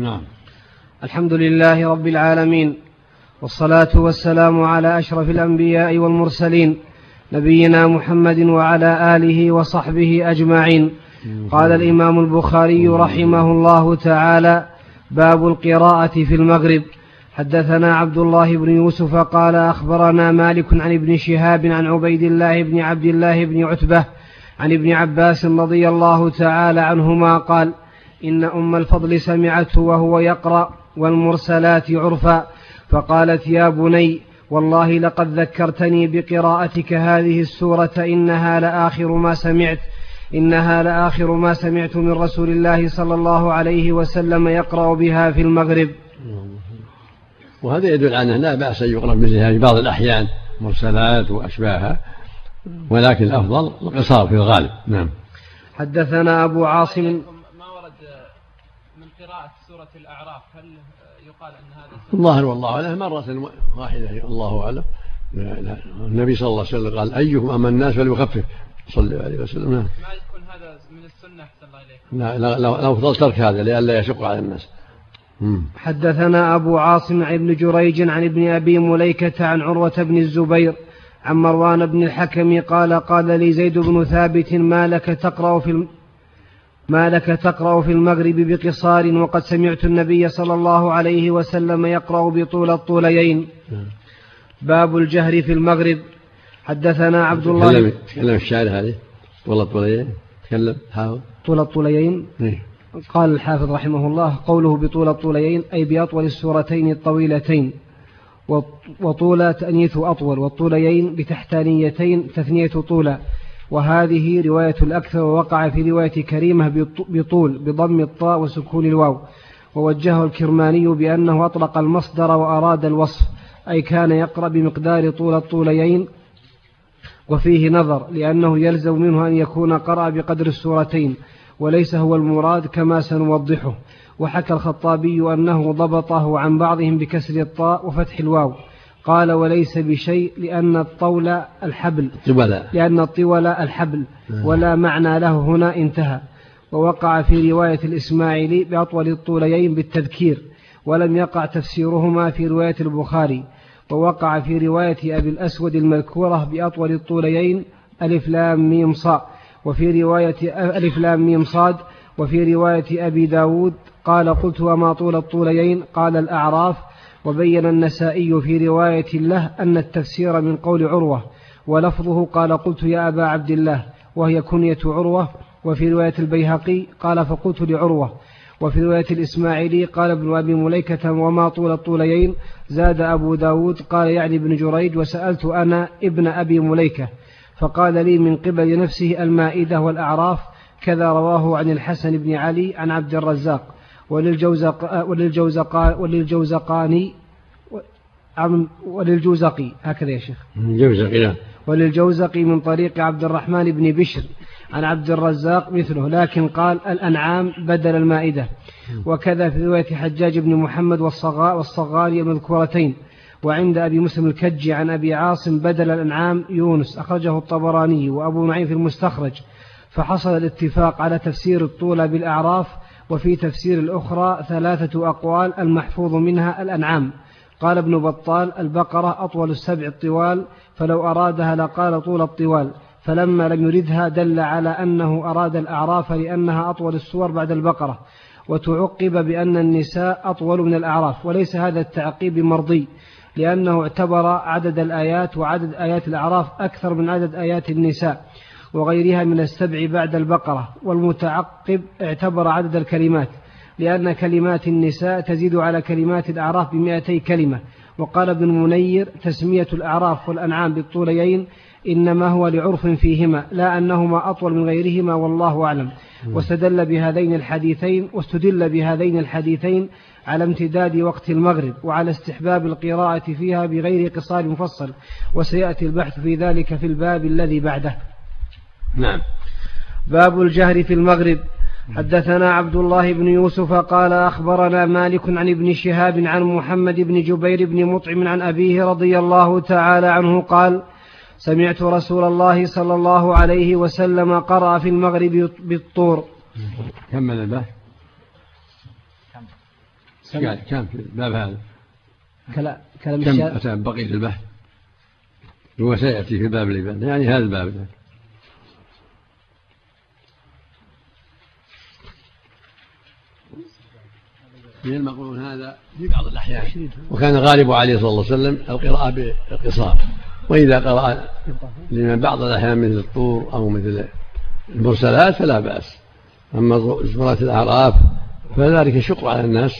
نعم. الحمد لله رب العالمين والصلاة والسلام على أشرف الأنبياء والمرسلين نبينا محمد وعلى آله وصحبه أجمعين. قال الإمام البخاري رحمه الله تعالى باب القراءة في المغرب. حدثنا عبد الله بن يوسف قال أخبرنا مالك عن ابن شهاب عن عبيد الله بن عبد الله بن عتبة عن ابن عباس رضي الله تعالى عنهما قال إن أم الفضل سمعته وهو يقرأ والمرسلات عرفا فقالت يا بني والله لقد ذكرتني بقراءتك هذه السورة إنها لآخر ما سمعت إنها لآخر ما سمعت من رسول الله صلى الله عليه وسلم يقرأ بها في المغرب. وهذا يدل على أنه لا بأس أن يقرأ بمثلها في بعض الأحيان مرسلات وأشباهها ولكن الأفضل القصار في الغالب. نعم. حدثنا أبو عاصم ما ورد من قراءة سورة الأعراف هل يقال أن هذا الظاهر والله أعلم مرة واحدة الله أعلم. النبي صلى الله عليه وسلم قال أيكم أما الناس فليخفف. صلى الله عليه وسلم نعم. ما يكون هذا من السنة أحسن الله إليك. لا لا لو فضل ترك هذا لئلا يشق على الناس. حدثنا أبو عاصم عن ابن جريج عن ابن أبي مليكة عن عروة بن الزبير عن مروان بن الحكم قال قال لي زيد بن ثابت ما لك تقرأ في ما لك تقرأ في المغرب بقصار وقد سمعت النبي صلى الله عليه وسلم يقرأ بطول الطوليين باب الجهر في المغرب. حدثنا عبد الله تكلم تكلم الشاعر هذه؟ طول الطوليين تكلم. حاول طول الطوليين إيه. قال الحافظ رحمه الله قوله بطول الطوليين أي بأطول السورتين الطويلتين. وطول تأنيث أطول. والطوليين بتحتانيتين تثنية طولا وهذه رواية الأكثر ووقع في رواية كريمة بطول بضم الطاء وسكون الواو. ووجهه الكرماني بأنه أطلق المصدر وأراد الوصف أي كان يقرأ بمقدار طول الطوليين وفيه نظر لأنه يلزم منه أن يكون قرأ بقدر السورتين وليس هو المراد كما سنوضحه. وحكى الخطابي أنه ضبطه عن بعضهم بكسر الطاء وفتح الواو. قال وليس بشيء لأن الطول الحبل. لأن الطول الحبل. ولا معنى له هنا انتهى. ووقع في رواية الإسماعيلي بأطول الطوليين بالتذكير ولم يقع تفسيرهما في رواية البخاري. ووقع في رواية أبي الأسود المذكورة بأطول الطوليين ألف لام ميم صاء وفي رواية ألف لام ميم صاد. وفي رواية أبي داود قال قلت وما طول الطوليين قال الأعراف وبين النسائي في رواية له أن التفسير من قول عروة ولفظه قال قلت يا أبا عبد الله وهي كنية عروة وفي رواية البيهقي قال فقلت لعروة وفي رواية الإسماعيلي قال ابن أبي مليكة وما طول الطوليين زاد أبو داود قال يعني ابن جريج وسألت أنا ابن أبي مليكة فقال لي من قبل نفسه المائدة والأعراف كذا رواه عن الحسن بن علي عن عبد الرزاق. وللجوزق وللجوزق وللجوزقاني وللجوزقي. هكذا يا شيخ. الجوزقي نعم وللجوزقي من طريق عبد الرحمن بن بشر عن عبد الرزاق مثله. لكن قال الأنعام بدل المائدة. وكذا في رواية حجاج بن محمد والصغار والصغاري المذكورتين. وعند أبي مسلم الكجي عن أبي عاصم بدل الأنعام يونس. أخرجه الطبراني وأبو نعيم في المستخرج. فحصل الاتفاق على تفسير الطولة بالأعراف وفي تفسير الأخرى ثلاثة أقوال المحفوظ منها الأنعام. قال ابن بطال البقرة أطول السبع الطوال فلو أرادها لقال طول الطوال. فلما لم يردها دل على أنه أراد الأعراف لأنها أطول السور بعد البقرة. وتعقب بأن النساء أطول من الأعراف وليس هذا التعقيب مرضي لأنه اعتبر عدد الآيات وعدد آيات الأعراف أكثر من عدد آيات النساء. وغيرها من السبع بعد البقرة والمتعقب اعتبر عدد الكلمات لأن كلمات النساء تزيد على كلمات الأعراف بمئتي كلمة. وقال ابن منير تسمية الأعراف والأنعام بالطوليين إنما هو لعرف فيهما لا أنهما أطول من غيرهما والله أعلم. واستدل بهذين الحديثين واستدل بهذين الحديثين على امتداد وقت المغرب وعلى استحباب القراءة فيها بغير قصار مفصل. وسيأتي البحث في ذلك في الباب الذي بعده. نعم. باب الجهر في المغرب. حدثنا عبد الله بن يوسف قال أخبرنا مالك عن ابن شهاب عن محمد بن جبير بن مطعم عن أبيه رضي الله تعالى عنه قال سمعت رسول الله صلى الله عليه وسلم قرأ في المغرب بالطور. كمل البحث قال كم؟ في الباب هذا؟ كلام كلام كم بقية البحث هو سيأتي في الباب اللي بعده يعني هذا الباب. من المقرون هذا في بعض الأحيان. وكان غالب عليه صلى الله عليه وسلم القراءة بالقصار وإذا قرأ لمن بعض الأحيان مثل الطور أو مثل المرسلات فلا بأس. أما سورة الأعراف فذلك شق على الناس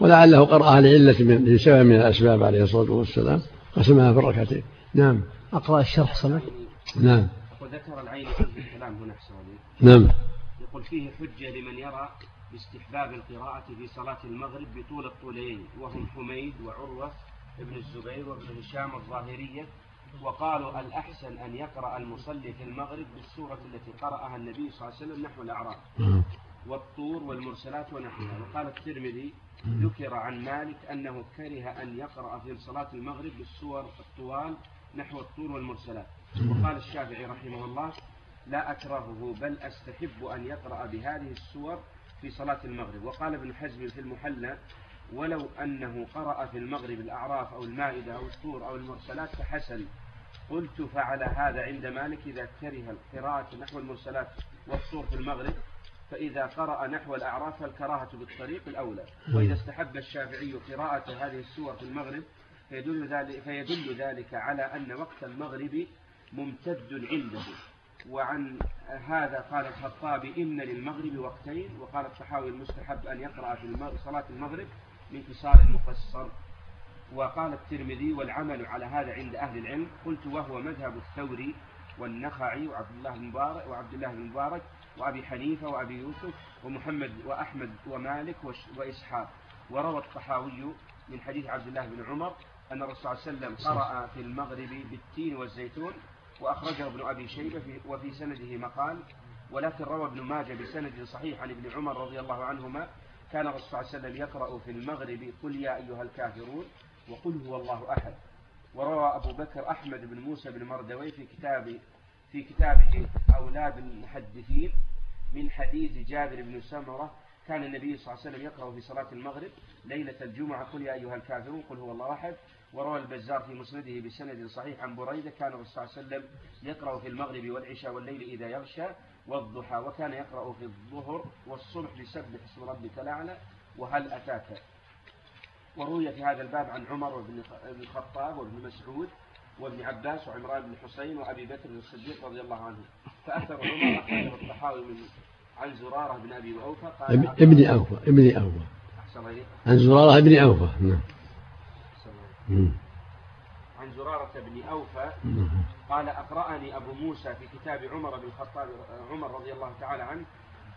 ولعله قرأها لعلة من لسبب من الأسباب عليه الصلاة والسلام. قسمها في الركعتين. نعم. أقرأ الشرح صلاة؟ نعم. وذكر العين في الكلام هنا نعم. يقول فيه حجة لمن يرى باستحباب القراءة في صلاة المغرب بطول الطولين وهم حميد وعروة ابن الزبير وابن هشام الظاهرية وقالوا الأحسن أن يقرأ المصلي في المغرب بالسورة التي قرأها النبي صلى الله عليه وسلم نحو الأعراف. والطور والمرسلات ونحوها وقال الترمذي ذكر عن مالك أنه كره أن يقرأ في صلاة المغرب بالسور الطوال نحو الطور والمرسلات وقال الشافعي رحمه الله لا أكرهه بل أستحب أن يقرأ بهذه السور في صلاة المغرب. وقال ابن حزم في المحلى ولو أنه قرأ في المغرب الأعراف أو المائدة أو الطور أو المرسلات فحسن. قلت فعل هذا عند مالك إذا كره القراءة نحو المرسلات والطور في المغرب فإذا قرأ نحو الأعراف فالكراهة بالطريق الأولى. وإذا استحب الشافعي قراءة هذه السور في المغرب فيدل ذلك, فيدل ذلك على أن وقت المغرب ممتد عنده. وعن هذا قال الخطابي إن للمغرب وقتين. وقال الطحاوي المستحب أن يقرأ في صلاة المغرب من قصار مقصر. وقال الترمذي والعمل على هذا عند أهل العلم. قلت وهو مذهب الثوري والنخعي وعبد الله بن مبارك وعبد الله بن مبارك وأبي حنيفة وأبي يوسف ومحمد وأحمد ومالك وإسحاق. وروى الطحاوي من حديث عبد الله بن عمر أن الرسول صلى الله عليه وسلم قرأ في المغرب بالتين والزيتون وأخرجه ابن أبي شيبة في وفي سنده مقال ولكن روى ابن ماجه بسند صحيح عن ابن عمر رضي الله عنهما كان الرسول صلى الله عليه وسلم يقرأ في المغرب قل يا أيها الكافرون وقل هو الله أحد. وروى أبو بكر أحمد بن موسى بن مردوي في كتاب في كتابه أولاد المحدثين من حديث جابر بن سمرة كان النبي صلى الله عليه وسلم يقرأ في صلاة المغرب ليلة الجمعة. قل يا أيها الكافرون قل هو الله أحد. وروى البزار في مسنده بسند صحيح عن بريدة كان الرسول صلى الله عليه وسلم يقرأ في المغرب والعشاء والليل إذا يغشى والضحى وكان يقرأ في الظهر والصبح بسبح اسم ربك الأعلى. وهل أتاك؟ وروي في هذا الباب عن عمر بن الخطاب وابن مسعود وابن عباس وعمران بن حسين وأبي بكر الصديق رضي الله عنه. فأثر عمر أخرجه الطحاوي من عن زرارة بن أبي اوفى قال ابن أوفى ابن أوفى. عن زرارة ابن أوفى نعم. عن زرارة بن أوفى نعم. قال أقرأني أبو موسى في كتاب عمر بن الخطاب عمر رضي الله تعالى عنه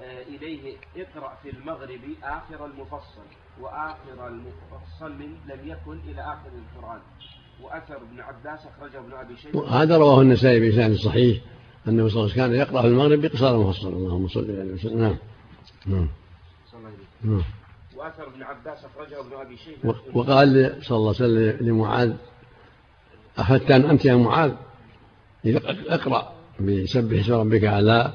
آه، إليه اقرأ في المغرب آخر المفصل وآخر المفصل من لم يكن إلى آخر القرآن وأثر ابن عباس أخرجه ابن أبي شيبة وهذا رواه النسائي بإسناد صحيح أنه صلى الله عليه وسلم كان يقرأ في المغرب بقصار مفصل. اللهم صل عليه وسلم. نعم. نعم. نعم وأثر ابن عباس أخرجه ابن أبي شيبة. وقال صلى الله عليه وسلم لمعاذ أخذت أن أنت يا معاذ؟ إذا أقرأ بسبح اسم ربك أعلى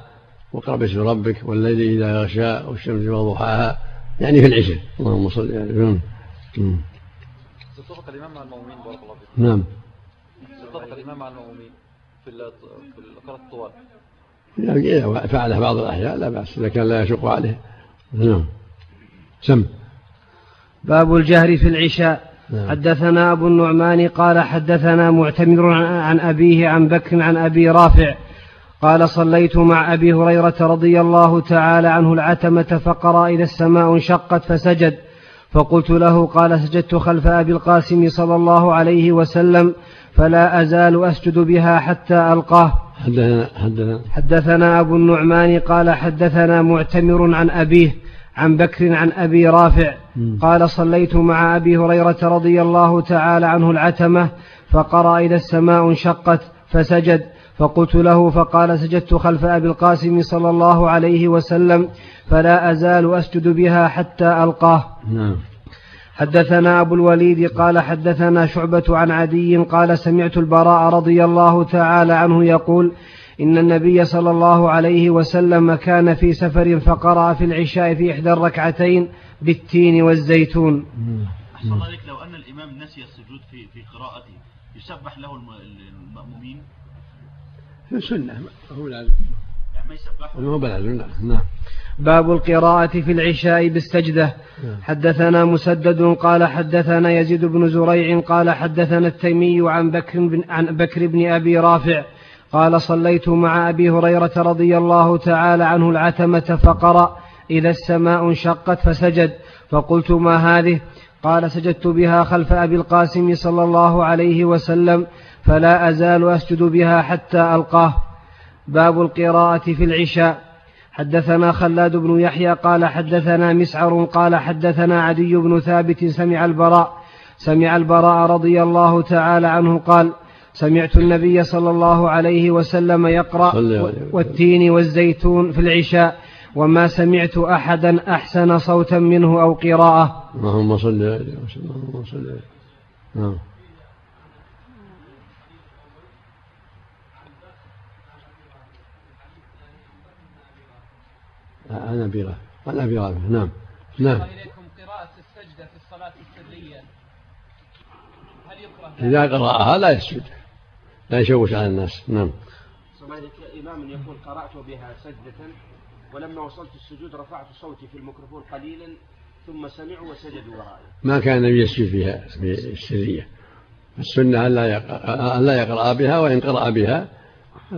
واقرأ باسم ربك والليل إذا يغشى والشمس وضحاها يعني في العشاء اللهم صل عليه وسلم. مم. اتفق الإمام مع المؤمنين بارك الله فيك. نعم. اتفق الإمام مع المؤمنين. في القراءة الطوال. يعني إذا فعله بعض الأحيان لا بأس إذا كان لا يشق عليه. نعم. سم. باب الجهر في العشاء. نعم. حدثنا أبو النعمان قال حدثنا معتمر عن- عن أبيه عن بكر عن أبي رافع. قال صليت مع أبي هريرة رضي الله تعالى عنه العتمة فقرأ إذا السماء انشقت فسجد. فقلت له قال سجدت خلف أبي القاسم صلى الله عليه وسلم. فلا أزال أسجد بها حتى ألقاه. حدثنا حدثنا حدثنا أبو النعمان قال حدثنا معتمر عن أبيه عن بكر عن أبي رافع. قال صليت مع أبي هريرة رضي الله تعالى عنه العتمة فقرأ إذا السماء انشقت فسجد. فقلت له فقال سجدت خلف أبي القاسم صلى الله عليه وسلم فلا أزال أسجد بها حتى ألقاه. نعم. حدثنا أبو الوليد قال حدثنا شعبة عن عدي قال سمعت البراء رضي الله تعالى عنه يقول إن النبي صلى الله عليه وسلم كان في سفر فقرأ في العشاء في إحدى الركعتين بالتين والزيتون. أحسن الله لو أن الإمام نسي السجود في في قراءته يسبح له الم- المأمومين سنة هو لازم يعني ما يسبحهم هو بلازم نعم. باب القراءة في العشاء بالسجدة. حدثنا مسدد قال حدثنا يزيد بن زريع قال حدثنا التيمي عن بكر بن, عن بكر بن أبي رافع قال صليت مع أبي هريرة رضي الله تعالى عنه العتمة فقرأ إذا السماء انشقت فسجد. فقلت ما هذه؟ قال سجدت بها خلف أبي القاسم صلى الله عليه وسلم فلا أزال أسجد بها حتى ألقاه. باب القراءة في العشاء. حدثنا خلاد بن يحيى قال حدثنا مسعر قال حدثنا عدي بن ثابت سمع البراء سمع البراء رضي الله تعالى عنه قال سمعت النبي صلى الله عليه وسلم يقرأ. والتين والزيتون في العشاء وما سمعت أحدا أحسن صوتا منه أو قراءة. اللهم صل عليه وسلم اللهم صل عليه. نعم. عن ابي رافع عن ابي رافع نعم. نعم إليكم قراءة السجدة في الصلاة السرية. هل يكره إذا قرأها لا يسجد. لا يشوش على الناس. نعم. صلى إمام يقول قرأت بها سجدة ولما وصلت السجود رفعت صوتي في الميكروفون قليلا ثم سمعوا وسجدوا ورائي ما كان النبي يسجد فيها في السرية. السنة ألا يقرأ, ألا يقرأ بها وإن قرأ بها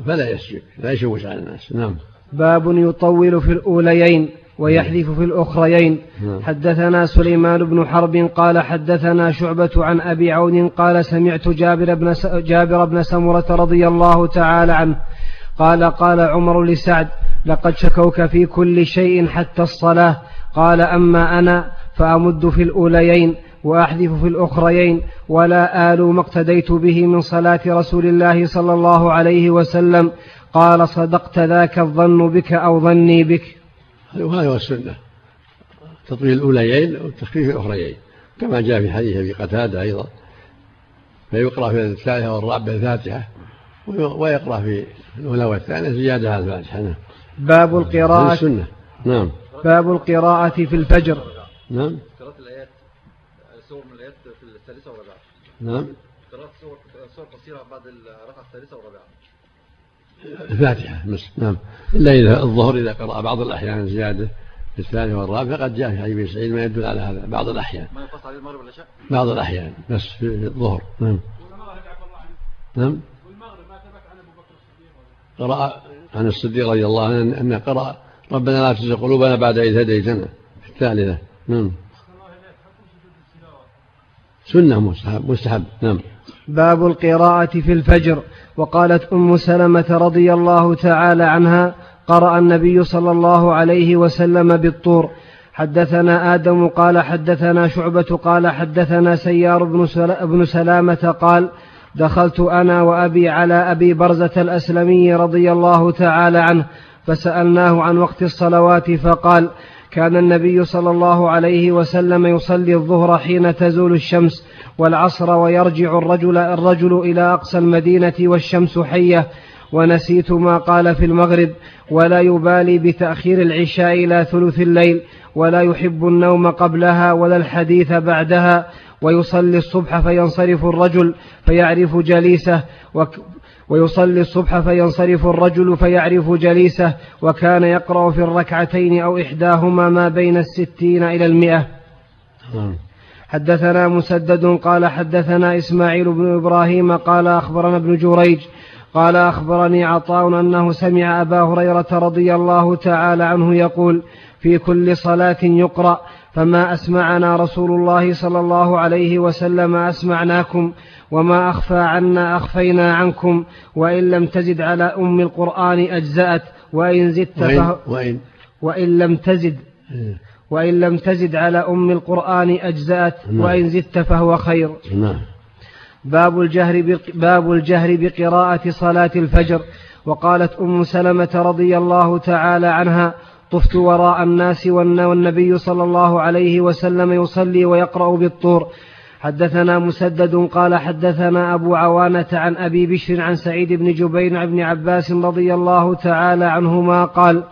فلا يسجد لا يشوش على الناس. نعم. باب يطول في الأوليين ويحذف في الأخريين. نعم. حدثنا سليمان بن حرب قال حدثنا شعبة عن أبي عون قال سمعت جابر بن, س... جابر بن سمرة رضي الله تعالى عنه. قال قال عمر لسعد لقد شكوك في كل شيء حتى الصلاة. قال أما أنا فأمد في الأوليين. وأحذف في الأخريين ولا آل ما اقتديت به من صلاة رسول الله صلى الله عليه وسلم. قال صدقت ذاك الظن بك أو ظني بك. وهذا هو السنة. تطويل الأوليين وتخفيف الأخريين. كما جاء في حديث أبي قتادة أيضا. فيقرأ في الثالثة والرابعة الفاتحة ويقرأ في الأولى والثانية زيادة على الفاتحة. نعم. باب القراءة السنة. نعم. باب القراءة في الفجر. نعم قراءة الآيات سور من الآيات في الثالثة والرابعة نعم. قراءة سور سور قصيرة بعد الركعة الثالثة والرابعة. الفاتحة نعم. إلا إذا الظهر إذا قرأ بعض الأحيان زيادة في الثانية والرابعة فقد جاء في حديث سعيد ما يدل على هذا بعض الأحيان. ما يقص عليه المغرب والعشاء بعض الأحيان بس في الظهر. نعم. نعم. قرأ عن الصديق رضي الله عنه أنه قرأ ربنا لا تزغ قلوبنا بعد إذ هديتنا في الثالثة. نعم. سنة مستحب مستحب. نعم. باب القراءة في الفجر. وقالت أم سلمة رضي الله تعالى عنها قرأ النبي صلى الله عليه وسلم بالطور. حدثنا آدم قال حدثنا شعبة قال حدثنا سيار بن, سل... بن سلامة قال دخلت أنا وأبي على أبي برزة الأسلمي رضي الله تعالى عنه فسألناه عن وقت الصلوات فقال كان النبي صلى الله عليه وسلم يصلي الظهر حين تزول الشمس والعصر ويرجع الرجل الرجل إلى أقصى المدينة والشمس حية. ونسيت ما قال في المغرب ولا يبالي بتأخير العشاء إلى ثلث الليل ولا يحب النوم قبلها ولا الحديث بعدها ويصلي الصبح فينصرف الرجل فيعرف جليسه ويصلي الصبح فينصرف الرجل فيعرف جليسه وكان يقرأ في الركعتين أو إحداهما ما بين الستين إلى المئة. نعم. حدثنا مسدد قال حدثنا إسماعيل بن إبراهيم قال أخبرنا ابن جريج قال أخبرني عطاء أنه سمع أبا هريرة رضي الله تعالى عنه يقول في كل صلاة يقرأ فما أسمعنا رسول الله صلى الله عليه وسلم أسمعناكم وما أخفى عنا أخفينا عنكم وإن لم تزد على أم القرآن أجزأت وإن زدت وإن وإن وإن لم تزد إيه، وإن لم تزد على أم القرآن أجزأت نعم. وإن زدت فهو خير. نعم. باب الجهر بق- باب الجهر بقراءة صلاة الفجر. وقالت أم سلمة رضي الله تعالى عنها طفت وراء الناس والن- والنبي صلى الله عليه وسلم يصلي ويقرأ بالطور. حدثنا مسدد قال حدثنا أبو عوانة عن أبي بشر عن سعيد بن جبير عن ابن عباس رضي الله تعالى عنهما قال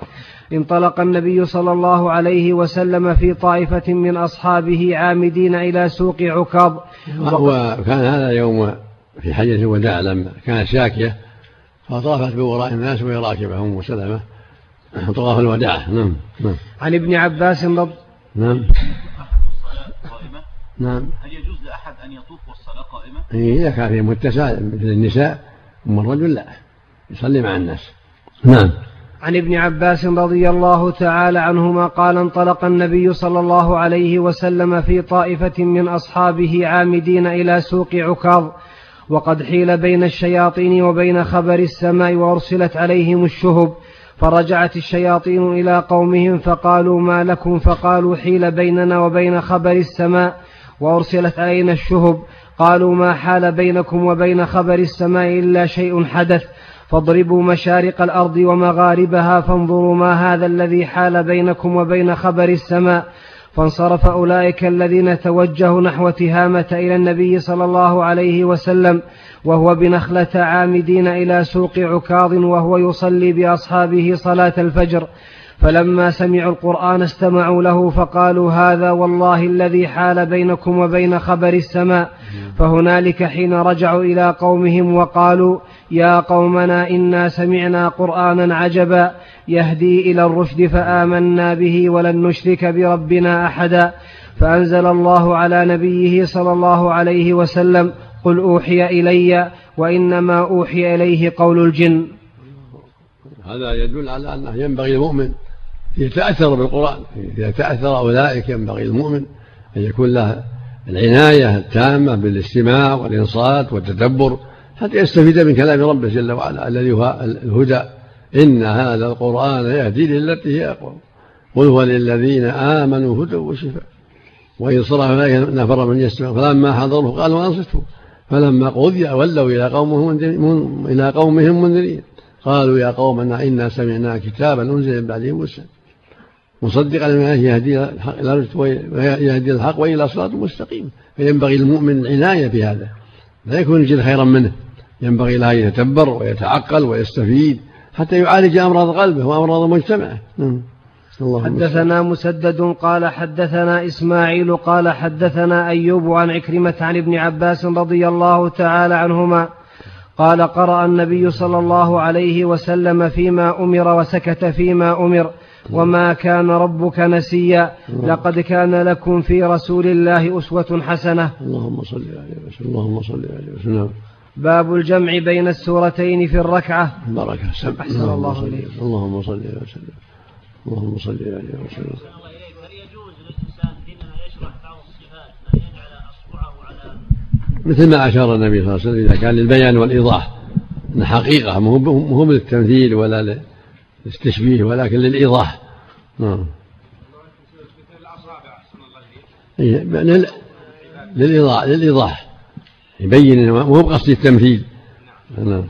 انطلق النبي صلى الله عليه وسلم في طائفة من أصحابه عامدين إلى سوق عكاظ. وكان هذا يوم في حجة الوداع لما كانت شاكية فطافت بوراء الناس وهي راكبة أم سلمة. طواف الوداع. نعم نعم. عن ابن عباس رضي نعم. نعم. هل يجوز لأحد أن يطوف والصلاة قائمة؟ إيه، إذا كان في متسع مثل النساء أما الرجل لا. يصلي مع الناس. نعم. عن ابن عباس رضي الله تعالى عنهما قال انطلق النبي صلى الله عليه وسلم في طائفة من أصحابه عامدين إلى سوق عكاظ وقد حيل بين الشياطين وبين خبر السماء وأرسلت عليهم الشهب. فرجعت الشياطين إلى قومهم فقالوا ما لكم؟ فقالوا حيل بيننا وبين خبر السماء. وأرسلت علينا الشهب. قالوا ما حال بينكم وبين خبر السماء إلا شيء حدث. فاضربوا مشارق الأرض ومغاربها فانظروا ما هذا الذي حال بينكم وبين خبر السماء. فانصرف أولئك الذين توجهوا نحو تهامة إلى النبي صلى الله عليه وسلم وهو بنخلة عامدين إلى سوق عكاظ وهو يصلي بأصحابه صلاة الفجر. فلما سمعوا القرآن استمعوا له فقالوا هذا والله الذي حال بينكم وبين خبر السماء. فهنالك حين رجعوا إلى قومهم وقالوا يا قومنا إنا سمعنا قرآنا عجبا يهدي إلى الرشد فآمنا به ولن نشرك بربنا أحدا. فأنزل الله على نبيه صلى الله عليه وسلم قل أوحي إلي وإنما أوحي إليه قول الجن. هذا يدل على أنه ينبغي المؤمن يتأثر بالقرآن. إذا تأثر أولئك ينبغي المؤمن أن يكون له العناية التامة بالاستماع والإنصات والتدبر حتى يستفيد من كلام ربه جل وعلا الذي هو الهدى. إن هذا القرآن يهدي للتي هي أقوم. قل هو للذين آمنوا هدى وشفاء. وإن صرف نفر من يستمع فلما حضروه قالوا أنصتوا. فلما قضي ولوا إلى قومهم إلى قومهم منذرين. قالوا يا قومنا إنا سمعنا كتابا أنزل من بعده موسى. مصدقا لما يهدي إلى الحق وإلى صراط مستقيم. فينبغي المؤمن العناية بهذا. لا يكون الجن خيرا منه. ينبغي له أن يتدبر ويتعقل ويستفيد حتى يعالج أمراض قلبه وأمراض مجتمعه. نعم. حدثنا مسدد قال حدثنا إسماعيل قال حدثنا أيوب عن عكرمة عن ابن عباس رضي الله تعالى عنهما قال قرأ النبي صلى الله عليه وسلم فيما أمر وسكت فيما أمر. وما كان ربك نسيا. لقد كان لكم في رسول الله أسوة حسنة. اللهم صل عليه وسلم اللهم صل عليه وسلم باب الجمع بين السورتين في الركعة. بركة سبع. أحسن الله إليك اللهم صل وسلم اللهم صل عليه وسلم هل يجوز للإنسان حينما يشرح بعض الصفات أن يجعل أصبعه على مثل ما أشار النبي صلى الله عليه وسلم إذا كان للبيان والإيضاح. حقيقة مو هو للتمثيل ولا للتشبيه ولكن للإيضاح. نعم. إيه، للإيضاح للإيضاح. يبين مو بقصد التمثيل. نعم.